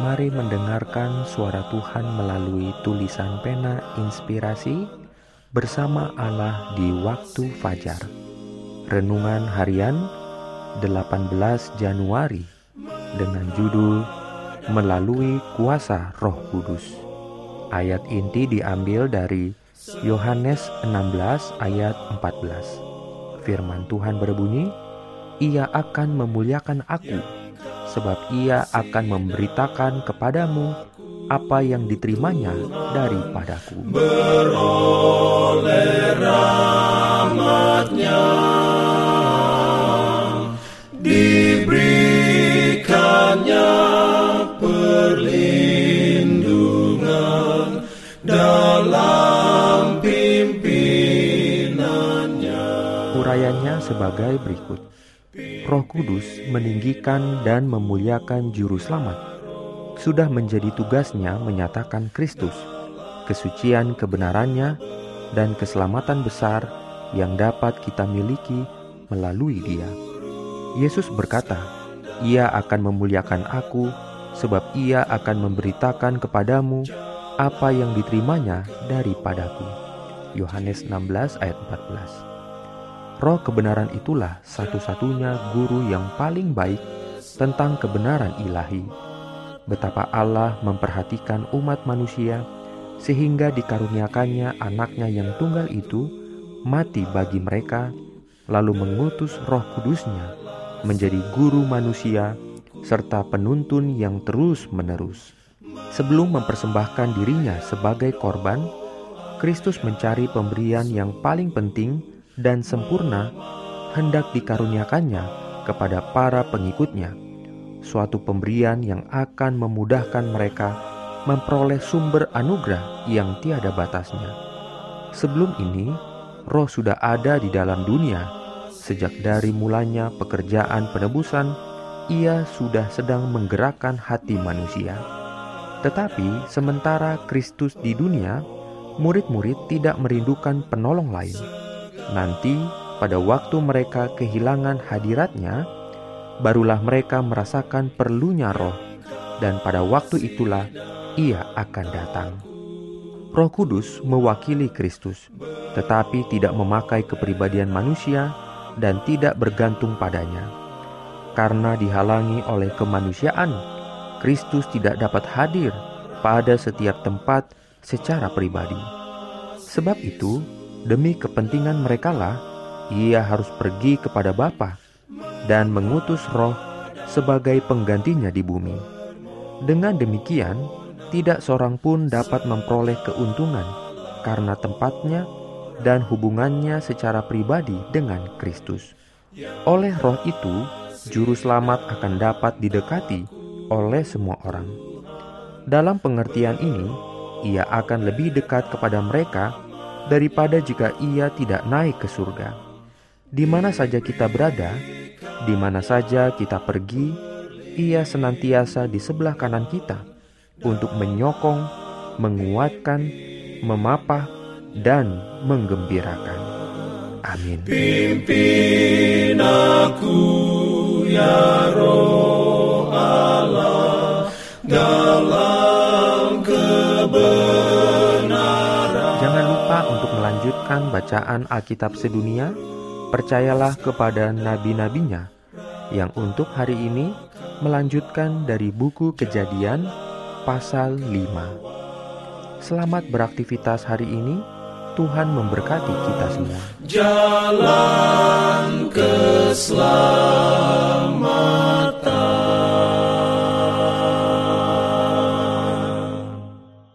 Mari mendengarkan suara Tuhan melalui tulisan pena inspirasi bersama Allah di waktu fajar. Renungan harian 18 Januari dengan judul Melalui Kuasa Roh Kudus. Ayat inti diambil dari Yohanes 16 ayat 14. Firman Tuhan berbunyi, "Ia akan memuliakan Aku." Sebab ia akan memberitakan kepadamu apa yang diterimanya daripadaku. Beroleh rahmatnya diberikannya perlindungan dalam pimpinannya. Urayanya sebagai berikut. Roh Kudus meninggikan dan memuliakan Juru Selamat. Sudah menjadi tugasnya menyatakan Kristus, kesucian kebenarannya, dan keselamatan besar yang dapat kita miliki melalui Dia. Yesus berkata, "Ia akan memuliakan Aku, sebab Ia akan memberitakan kepadamu apa yang diterimanya daripadaku." Yohanes 16 ayat 14. Roh kebenaran itulah satu-satunya guru yang paling baik tentang kebenaran ilahi. Betapa Allah memperhatikan umat manusia sehingga dikaruniakannya anaknya yang tunggal itu mati bagi mereka, lalu mengutus roh kudusnya menjadi guru manusia serta penuntun yang terus-menerus. Sebelum mempersembahkan dirinya sebagai korban, Kristus mencari pemberian yang paling penting dan sempurna hendak dikaruniakannya kepada para pengikutnya, suatu pemberian yang akan memudahkan mereka memperoleh sumber anugerah yang tiada batasnya. Sebelum ini, roh sudah ada di dalam dunia. Sejak dari mulanya pekerjaan penebusan, ia sudah sedang menggerakkan hati manusia. Tetapi sementara Kristus di dunia, murid-murid tidak merindukan penolong lain Nanti pada waktu mereka kehilangan hadiratnya, barulah mereka merasakan perlunya roh, dan pada waktu itulah ia akan datang. Roh Kudus mewakili Kristus, tetapi tidak memakai kepribadian manusia dan tidak bergantung padanya. Karena dihalangi oleh kemanusiaan, Kristus tidak dapat hadir pada setiap tempat secara pribadi. Sebab itu, Demi kepentingan merekalah ia harus pergi kepada Bapa dan mengutus roh sebagai penggantinya di bumi. Dengan demikian, tidak seorang pun dapat memperoleh keuntungan karena tempatnya dan hubungannya secara pribadi dengan Kristus. Oleh roh itu, juru selamat akan dapat didekati oleh semua orang. Dalam pengertian ini, ia akan lebih dekat kepada mereka daripada jika ia tidak naik ke surga. Di mana saja kita berada, di mana saja kita pergi, ia senantiasa di sebelah kanan kita untuk menyokong, menguatkan, memapah, dan menggembirakan. Amin. Pimpin aku ya roh melanjutkan bacaan Alkitab sedunia, percayalah kepada nabi-nabinya yang untuk hari ini melanjutkan dari buku Kejadian pasal 5. Selamat beraktivitas hari ini. Tuhan memberkati kita semua. Jalan